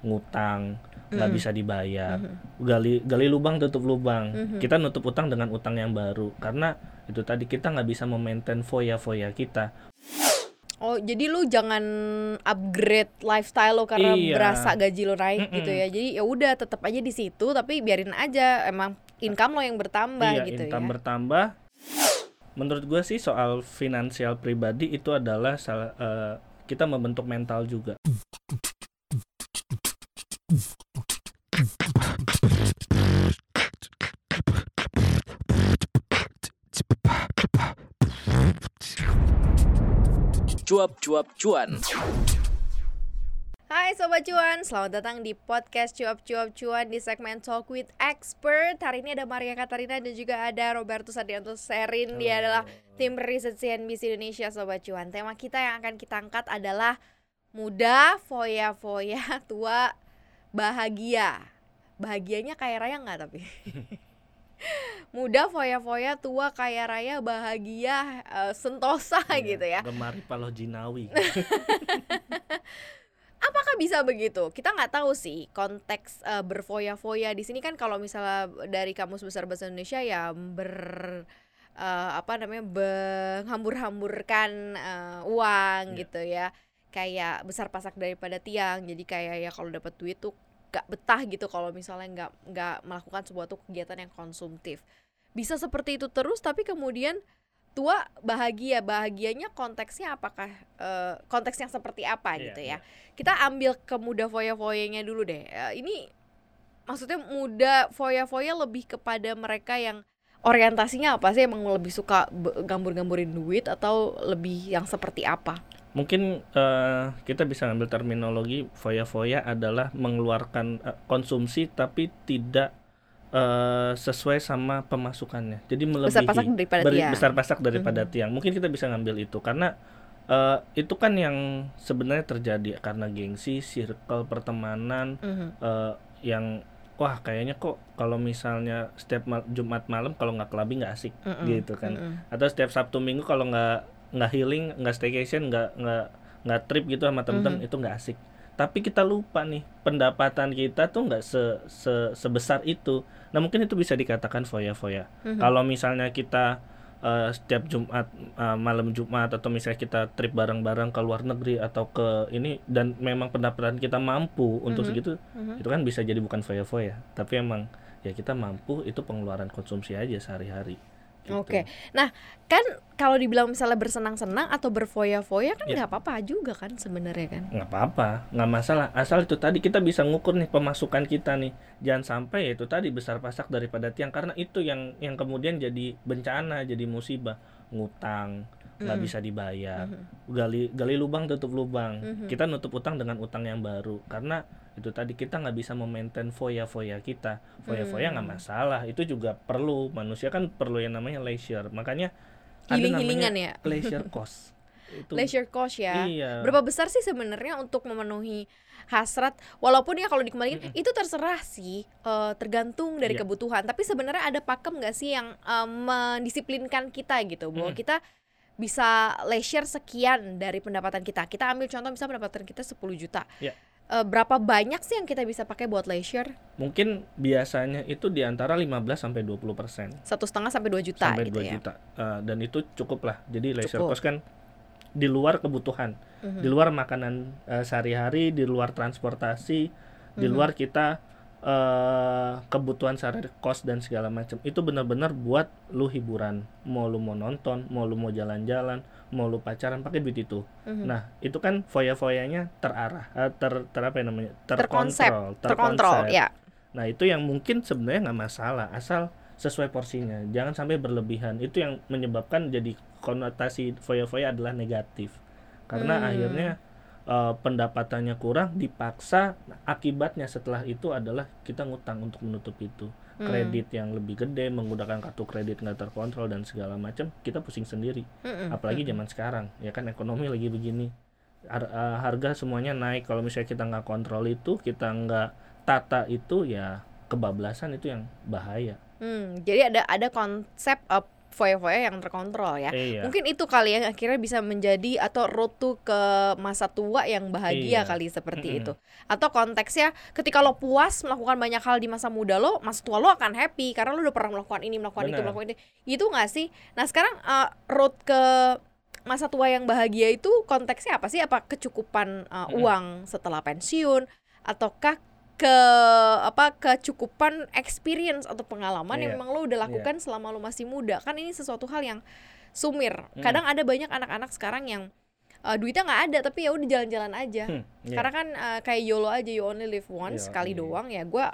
ngutang nggak Mm. bisa dibayar Mhm. gali gali lubang tutup lubang Mhm. kita nutup utang dengan utang yang baru karena itu tadi kita nggak bisa memaintain foya-foya kita Oh, jadi lu jangan upgrade lifestyle lo karena Iya. berasa gaji lo naik Mm-mm. gitu ya. Jadi ya udah tetap aja di situ tapi biarin aja emang income lo yang bertambah iya gitu income ya. bertambah menurut gue sih soal finansial pribadi itu adalah salah eh, kita membentuk mental juga Cuap-cuap cuan. Hai Sobat Cuan, selamat datang di podcast Cuap-Cuap Cuan di segmen Talk with Expert. Hari ini ada Maria Katarina dan juga ada Roberto Sadianto Serin. Dia adalah tim riset CNBC Indonesia Sobat Cuan. Tema kita yang akan kita angkat adalah Muda, foya-foya, tua, bahagia. Bahagianya kaya raya nggak tapi? Muda, foya-foya, tua, kaya raya, bahagia, eh, sentosa gitu ya gemari paloh jinawi Apakah bisa begitu? Kita nggak tahu sih konteks eh, berfoya-foya di sini kan kalau misalnya dari kamus besar bahasa Indonesia ya ber eh, apa namanya menghambur-hamburkan eh, uang Iya. gitu ya. Kayak besar pasak daripada tiang. Jadi kayak ya kalau dapat duit tuh gak betah gitu kalau misalnya nggak nggak melakukan sebuah tuh kegiatan yang konsumtif. Bisa seperti itu terus tapi kemudian tua bahagia. Bahagianya konteksnya apakah eh, konteks yang seperti apa Iya, gitu ya. kita ambil ke muda foya-foyanya dulu deh. Eh, ini maksudnya muda foya-foya lebih kepada mereka yang orientasinya apa sih? Emang lebih suka gambur-gamburin duit atau lebih yang seperti apa mungkin eh, kita bisa ambil terminologi foya-foya adalah mengeluarkan eh, konsumsi tapi tidak eh, sesuai sama pemasukannya jadi melebihi besar pasak daripada beri- tiang besar pasak daripada Mhm. tiang mungkin kita bisa ngambil itu karena eh, itu kan yang sebenarnya terjadi karena gengsi circle pertemanan Mhm. eh, yang wah kayaknya kok kalau misalnya setiap mal- Jumat malam kalau nggak kelabi nggak asik Mm-mm. gitu kan Mm-mm. atau setiap Sabtu Minggu kalau nggak nggak healing nggak staycation nggak nggak nggak trip gitu sama temen-temen Mhm. itu nggak asik tapi kita lupa nih pendapatan kita tuh nggak se, se- sebesar itu nah mungkin itu bisa dikatakan foya-foya Mhm. kalau misalnya kita eh, setiap Jumat eh, malam Jumat atau misalnya kita trip bareng-bareng ke luar negeri atau ke ini dan memang pendapatan kita mampu untuk Mhm. segitu Mhm. itu kan bisa jadi bukan foya-foya tapi emang ya kita mampu itu pengeluaran konsumsi aja sehari-hari gitu. Oke, nah kan kalau dibilang misalnya bersenang-senang atau berfoya-foya kan Ya. nggak apa-apa juga kan sebenarnya kan. nggak apa-apa nggak masalah asal itu tadi kita bisa ngukur nih pemasukan kita nih jangan sampai ya itu tadi besar pasak daripada tiang karena itu yang yang kemudian jadi bencana jadi musibah ngutang nggak Mm. bisa dibayar Mhm. gali gali lubang tutup lubang Mhm. kita nutup utang dengan utang yang baru karena itu tadi kita nggak bisa memaintain foya-foya kita foya-foya nggak Hmm. masalah itu juga perlu manusia kan perlu yang namanya leisure makanya ada Healing-healingan namanya ya. leisure cost itu Leisure cost ya. iya Berapa besar sih sebenarnya untuk memenuhi hasrat? Walaupun ya kalau dikembalikan Mm-mm. itu terserah sih, eh, tergantung dari Iya. kebutuhan. Tapi sebenarnya ada pakem nggak sih yang eh, mendisiplinkan kita gitu, bahwa Mm-mm. kita bisa leisure sekian dari pendapatan kita. Kita ambil contoh misalnya pendapatan kita 10 juta. Iya. Eh, berapa banyak sih yang kita bisa pakai buat leisure? mungkin biasanya itu di antara 15 sampai 20 persen Satu setengah sampai 2 juta sampai gitu 2 ya. juta Eh, dan itu cukup lah jadi leisure Cukup. cost kan di luar kebutuhan Mhm. di luar makanan eh, sehari-hari di luar transportasi di Mhm. luar kita eh kebutuhan sehari kos dan segala macam itu benar-benar buat lu hiburan mau lu mau nonton mau lu mau jalan-jalan mau lu pacaran pakai duit itu Mhm. nah itu kan foya-foyanya terarah eh, ter, ter apa ya namanya Terkonsep, terkontrol terkontrol ya. Nah itu yang mungkin sebenarnya nggak masalah asal sesuai porsinya, jangan sampai berlebihan. Itu yang menyebabkan jadi konotasi foya-foya adalah negatif, karena Hmm. akhirnya eh, pendapatannya kurang, dipaksa. Nah, akibatnya setelah itu adalah kita ngutang untuk menutup itu. Hmm. Kredit yang lebih gede, menggunakan kartu kredit nggak terkontrol dan segala macam, kita pusing sendiri. Mhm. Apalagi zaman sekarang, ya kan ekonomi lagi begini, Har- eh, harga semuanya naik. Kalau misalnya kita nggak kontrol itu, kita nggak tata itu, ya kebablasan itu yang bahaya. Hmm, jadi ada ada konsep uh, foya-foya yang terkontrol ya. Iya. Mungkin itu kali yang akhirnya bisa menjadi atau road to ke masa tua yang bahagia Iya. kali seperti Mm-mm. itu. Atau konteksnya ketika lo puas melakukan banyak hal di masa muda lo, masa tua lo akan happy karena lo udah pernah melakukan ini, melakukan itu, Benar. melakukan ini. Itu nggak sih? Nah, sekarang uh, road ke masa tua yang bahagia itu konteksnya apa sih? Apa kecukupan uh, Mm-mm. uang setelah pensiun ataukah ke apa kecukupan experience atau pengalaman yang Iya. memang lo udah lakukan selama lo masih muda kan ini sesuatu hal yang sumir Mm. kadang ada banyak anak-anak sekarang yang uh, duitnya nggak ada tapi ya udah jalan-jalan aja Hmm, iya. karena kan uh, kayak YOLO aja you only live once Iya, sekali iya. doang ya gue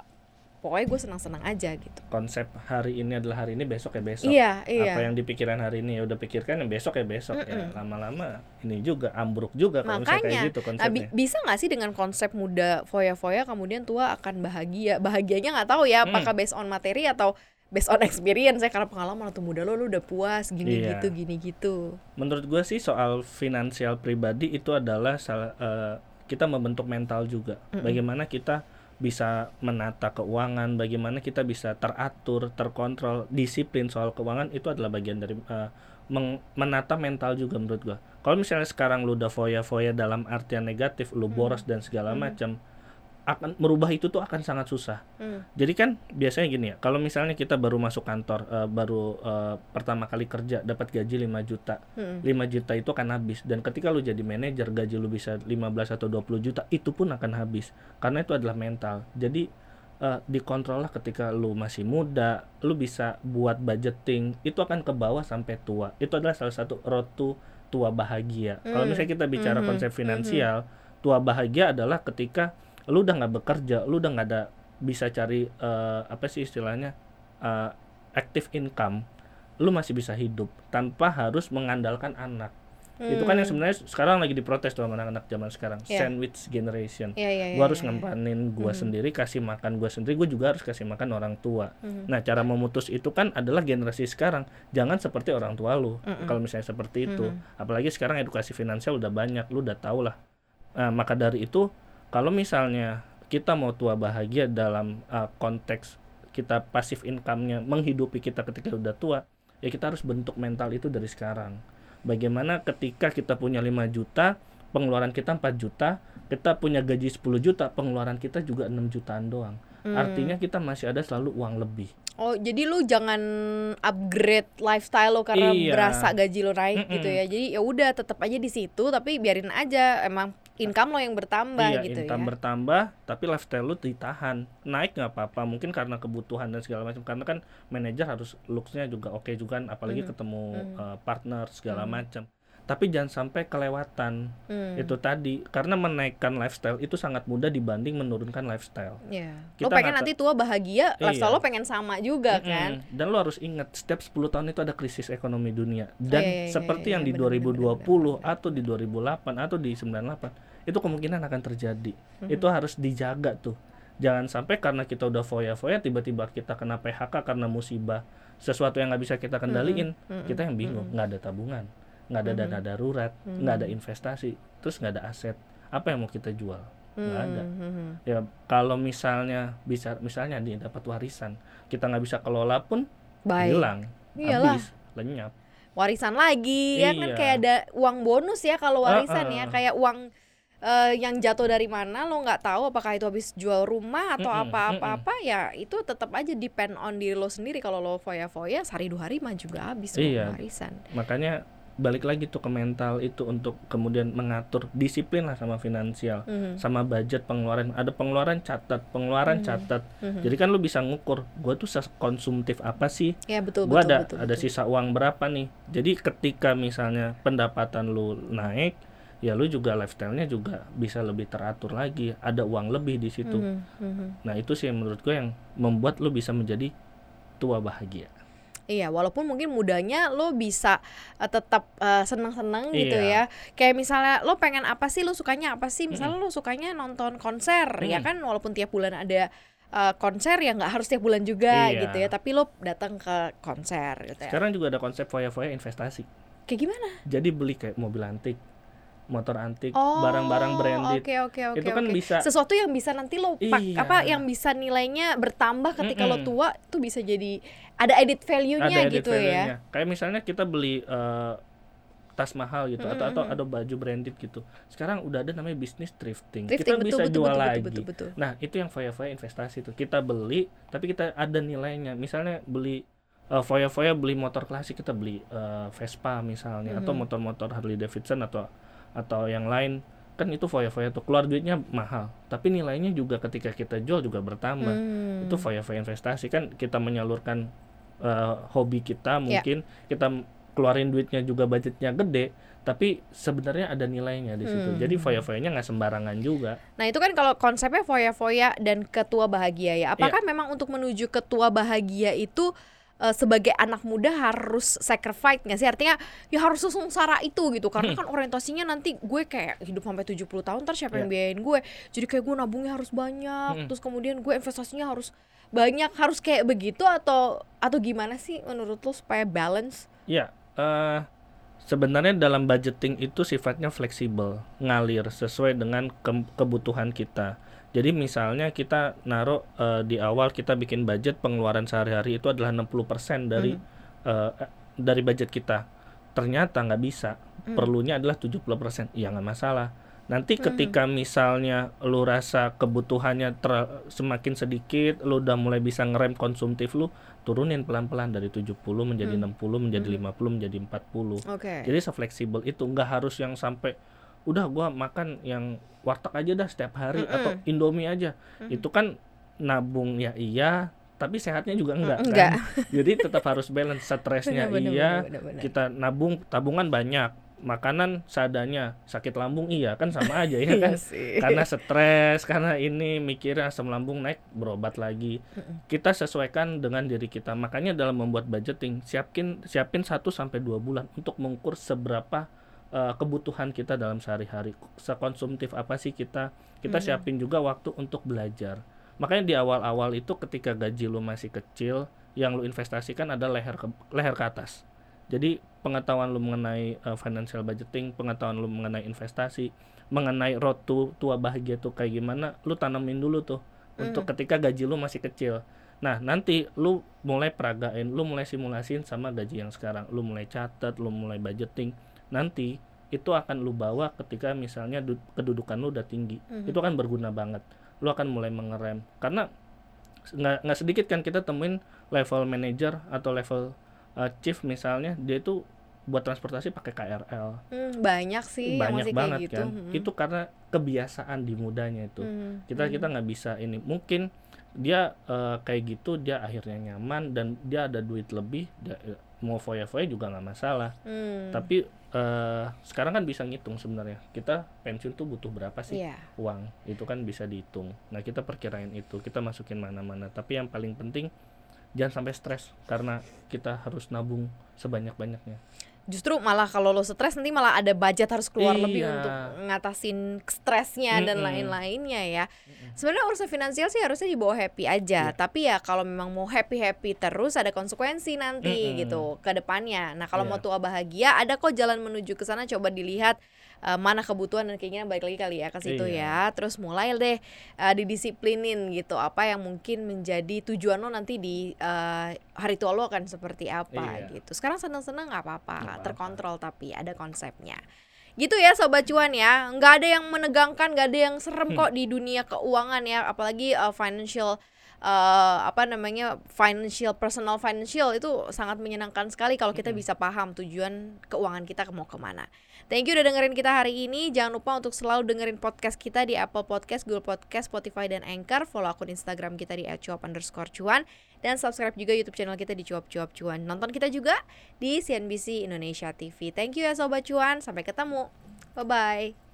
pokoknya gue senang-senang aja gitu konsep hari ini adalah hari ini besok ya besok iya iya apa yang dipikiran hari ini ya udah pikirkan yang besok ya besok ya Mm-mm. lama-lama ini juga ambruk juga kalau misalnya kayak Makanya, gitu Nah, bi- konsepnya bisa nggak sih dengan konsep muda foya-foya kemudian tua akan bahagia? Bahagianya nggak tahu ya, Hmm. apakah based on materi atau based on experience ya karena pengalaman waktu muda lo lo udah puas gini Iya. gitu gini gitu. menurut gue sih soal finansial pribadi itu adalah salah eh, kita membentuk mental juga Mm-mm. bagaimana kita bisa menata keuangan bagaimana kita bisa teratur terkontrol disiplin soal keuangan itu adalah bagian dari eh, meng- menata mental juga menurut gue kalau misalnya sekarang lu udah foya-foya dalam artian negatif lu Hmm. boros dan segala Hmm. macam akan merubah itu tuh akan sangat susah Hmm. jadi kan biasanya gini ya, kalau misalnya kita baru masuk kantor, eh, baru eh, pertama kali kerja dapat gaji 5 juta, Hmm. 5 juta itu akan habis dan ketika lu jadi manajer gaji lu bisa 15 atau 20 juta, itu pun akan habis. Karena itu adalah mental. Jadi eh, dikontrol lah ketika lu masih muda, lu bisa buat budgeting, itu akan ke bawah sampai tua. Itu adalah salah satu road to tua bahagia. Kalau Hmm. misalnya kita bicara Mhm. konsep finansial, tua bahagia adalah ketika lu udah nggak bekerja, lu udah nggak ada bisa cari eh, apa sih istilahnya eh, active income, lu masih bisa hidup tanpa harus mengandalkan anak. Itu kan yang Hmm. sebenarnya sekarang lagi diprotes tuh sama anak-anak zaman sekarang, Iya. sandwich generation. Iya, iya, iya, Gua harus iya, iya. ngempanin gua Mhm. sendiri, kasih makan gua sendiri, gue juga harus kasih makan orang tua. Mhm. Nah, cara memutus itu kan adalah generasi sekarang. Jangan seperti orang tua lu. Mm-mm. Kalau misalnya seperti itu, Mhm. apalagi sekarang edukasi finansial udah banyak, lu udah tau lah. Nah, maka dari itu, kalau misalnya kita mau tua bahagia dalam uh, konteks kita pasif income-nya menghidupi kita ketika udah tua, ya kita harus bentuk mental itu dari sekarang. Bagaimana ketika kita punya 5 juta, pengeluaran kita 4 juta, kita punya gaji 10 juta, pengeluaran kita juga 6 jutaan doang. Hmm. Artinya kita masih ada selalu uang lebih. Oh, jadi lu jangan upgrade lifestyle lo karena Iya. berasa gaji lo naik Mm-mm. gitu ya. Jadi ya udah tetap aja di situ tapi biarin aja emang income lo yang bertambah iya, gitu income ya. bertambah, tapi lifestyle lu ditahan. Naik nggak apa-apa, mungkin karena kebutuhan dan segala macam. Karena kan manajer harus looksnya juga oke juga, kan, apalagi Mhm. ketemu Mhm. uh, partner segala Mhm. macam. Tapi jangan sampai kelewatan Hmm. itu tadi, karena menaikkan lifestyle itu sangat mudah dibanding menurunkan lifestyle. Lo Kita pengen nggak nanti tua bahagia, lifestyle Iya. lo pengen sama juga Mm-mm. kan. Dan lo harus ingat setiap 10 tahun itu ada krisis ekonomi dunia. Dan iya, iya, seperti iya, yang iya, di benar, 2020 benar, benar. atau di 2008 atau di 98 itu kemungkinan akan terjadi. Mhm. Itu harus dijaga tuh. Jangan sampai karena kita udah foya-foya tiba-tiba kita kena PHK karena musibah sesuatu yang nggak bisa kita kendaliin, Mm-mm. kita yang bingung, nggak ada tabungan, nggak ada Mhm. dana darurat, nggak ada Mhm. investasi, terus nggak ada aset. Apa yang mau kita jual? nggak ada. Hmm, hmm. Ya kalau misalnya bisa misalnya nih dapat warisan, kita nggak bisa kelola pun Baik. hilang, Iyalah. habis, lenyap. Warisan lagi ya kan Iya. kayak ada uang bonus ya kalau warisan ya Uh-uh. kayak uang eh, yang jatuh dari mana lo nggak tahu apakah itu habis jual rumah atau Mm-mm, apa-apa-apa ya itu tetap aja depend on diri lo sendiri kalau lo foya-foya sehari dua hari mah juga habis Iya. warisan. Makanya balik lagi tuh ke mental itu untuk kemudian mengatur disiplin lah sama finansial, Mhm, sama budget pengeluaran. Ada pengeluaran catat, pengeluaran Mhm. catat. mhm. Jadi kan lu bisa ngukur, gua tuh konsumtif apa sih? ya betul betul ada betul, ada betul. sisa uang berapa nih? Jadi ketika misalnya pendapatan lu naik, ya lu juga lifestyle-nya juga bisa lebih teratur lagi. Ada uang lebih di situ. Mhm, mhm. Nah, itu sih menurut gue yang membuat lu bisa menjadi tua bahagia. Iya, walaupun mungkin mudanya lo bisa eh, tetap eh, seneng-seneng gitu Iya. ya. Kayak misalnya lo pengen apa sih, lo sukanya apa sih? Misalnya lo sukanya nonton konser, ya Mm. kan walaupun tiap bulan ada eh, konser ya nggak harus tiap bulan juga Iya. gitu ya. Tapi lo datang ke konser gitu ya. Sekarang juga ada konsep foya-foya investasi. Kayak gimana? Jadi beli kayak mobil antik, motor antik, Oh, barang-barang branded. Oke oke oke. Itu kan oke. bisa- sesuatu yang bisa nanti lo pak Iya. apa yang bisa nilainya bertambah ketika lo Mm-mm. tua itu bisa jadi ada edit value-nya gitu ya. value-nya. Kayak misalnya kita beli eh, tas mahal gitu atau atau Mm-mm. ada baju branded gitu. Sekarang udah ada namanya bisnis thrifting. Thrifting, kita betul, bisa betul, jual betul, betul, lagi. betul, betul. Nah, itu yang foya-foya investasi tuh. Kita beli tapi kita ada nilainya. Misalnya beli eh, foya-foya beli motor klasik kita beli eh, Vespa misalnya atau Mhm. motor-motor Harley Davidson atau atau yang lain kan itu foya-foya tuh keluar duitnya mahal tapi nilainya juga ketika kita jual juga bertambah Hmm. itu foya-foya investasi kan kita menyalurkan eh, hobi kita Ya. mungkin kita m- keluarin duitnya juga budgetnya gede tapi sebenarnya ada nilainya di situ Hmm. jadi foya-foyanya nggak sembarangan juga Nah itu kan kalau konsepnya foya-foya dan ketua bahagia ya. Apakah Iya. memang untuk menuju ketua bahagia itu eh, sebagai anak muda harus sacrifice nggak sih? Artinya ya harus sengsara itu gitu. Karena Hmm. kan orientasinya nanti gue kayak hidup sampai 70 tahun ntar siapa yang Iya. biayain gue. Jadi kayak gue nabungnya harus banyak. Hmm. Terus kemudian gue investasinya harus banyak. Harus kayak begitu atau atau gimana sih menurut lo supaya balance? ya eh, sebenarnya dalam budgeting itu sifatnya fleksibel ngalir sesuai dengan ke- kebutuhan kita jadi misalnya kita naruh eh, di awal kita bikin budget pengeluaran sehari-hari itu adalah 60% dari eh, eh, dari budget kita. Ternyata nggak bisa. Hmm. perlunya adalah 70% ya nggak masalah. Nanti ketika misalnya lu rasa kebutuhannya ter- semakin sedikit lu udah mulai bisa ngerem konsumtif lu turunin pelan-pelan dari 70 menjadi 60 menjadi 50 menjadi 40 Oke. jadi sefleksibel itu. Nggak harus yang sampai udah gua makan yang warteg aja dah setiap hari Mm-mm. atau indomie aja itu kan nabung ya iya tapi sehatnya juga enggak, kan? Enggak. jadi tetap harus balance stresnya Bener, iya bener, bener, bener. kita nabung tabungan banyak makanan seadanya sakit lambung iya kan sama aja ya kan Iya sih. karena stres karena ini mikirnya asam lambung naik berobat lagi kita sesuaikan dengan diri kita makanya dalam membuat budgeting siapin siapin 1 sampai dua bulan untuk mengukur seberapa eh, kebutuhan kita dalam sehari-hari sekonsumtif apa sih kita kita Mhm. siapin juga waktu untuk belajar makanya di awal-awal itu ketika gaji lu masih kecil yang lu investasikan ada leher ke, leher ke atas jadi pengetahuan lu mengenai uh, financial budgeting, pengetahuan lu mengenai investasi, mengenai road to tua bahagia tuh kayak gimana, lu tanamin dulu tuh untuk ketika gaji lu masih kecil. Nah, nanti lu mulai peragain, lu mulai simulasiin sama gaji yang sekarang. Lu mulai catat, lu mulai budgeting. Nanti itu akan lu bawa ketika misalnya du- kedudukan lu udah tinggi. Mhm. Itu akan berguna banget. Lu akan mulai mengerem. Karena nggak nggak sedikit kan kita temuin level manager atau level uh, chief misalnya dia itu buat transportasi pakai KRL Hmm, banyak sih yang banyak masih banget kayak gitu. kan Hmm. itu karena kebiasaan di mudanya itu Hmm, kita hmm. kita nggak bisa ini mungkin dia eh, kayak gitu dia akhirnya nyaman dan dia ada duit lebih dia, mau foya-foya juga nggak masalah. Hmm. tapi eh, sekarang kan bisa ngitung sebenarnya. Kita pensiun tuh butuh berapa sih Iya. uang? Itu kan bisa dihitung. Nah kita perkirain itu kita masukin mana-mana. Tapi yang paling penting jangan sampai stres karena kita harus nabung sebanyak-banyaknya Justru malah kalau lo stres nanti malah ada budget harus keluar lebih Iya. untuk ngatasin stresnya dan Mm-mm. lain-lainnya ya. Sebenarnya urusan finansial sih harusnya dibawa happy aja. Iya. Tapi ya kalau memang mau happy-happy terus ada konsekuensi nanti Mm-mm. gitu ke depannya. Nah, kalau Iya. mau tua bahagia ada kok jalan menuju ke sana coba dilihat eh, mana kebutuhan dan keinginan balik lagi kali ya ke situ Iya. ya. Terus mulai deh eh, didisiplinin gitu apa yang mungkin menjadi tujuan lo nanti di eh, hari tua lo akan seperti apa Iya. gitu. Sekarang seneng-seneng nggak apa-apa, Nggak apa-apa. terkontrol tapi ada konsepnya. Gitu ya sobat cuan ya, nggak ada yang menegangkan, nggak ada yang serem Hmm. kok di dunia keuangan ya, apalagi uh, financial uh, apa namanya financial personal financial itu sangat menyenangkan sekali kalau kita bisa paham tujuan keuangan kita mau ke mana. Thank you udah dengerin kita hari ini. Jangan lupa untuk selalu dengerin podcast kita di Apple Podcast, Google Podcast, Spotify, dan Anchor. Follow akun Instagram kita di @cuap underscore cuan dan subscribe juga YouTube channel kita di cuap cuap cuan. Nonton kita juga di CNBC Indonesia TV. Thank you ya sobat cuan. Sampai ketemu. Bye bye.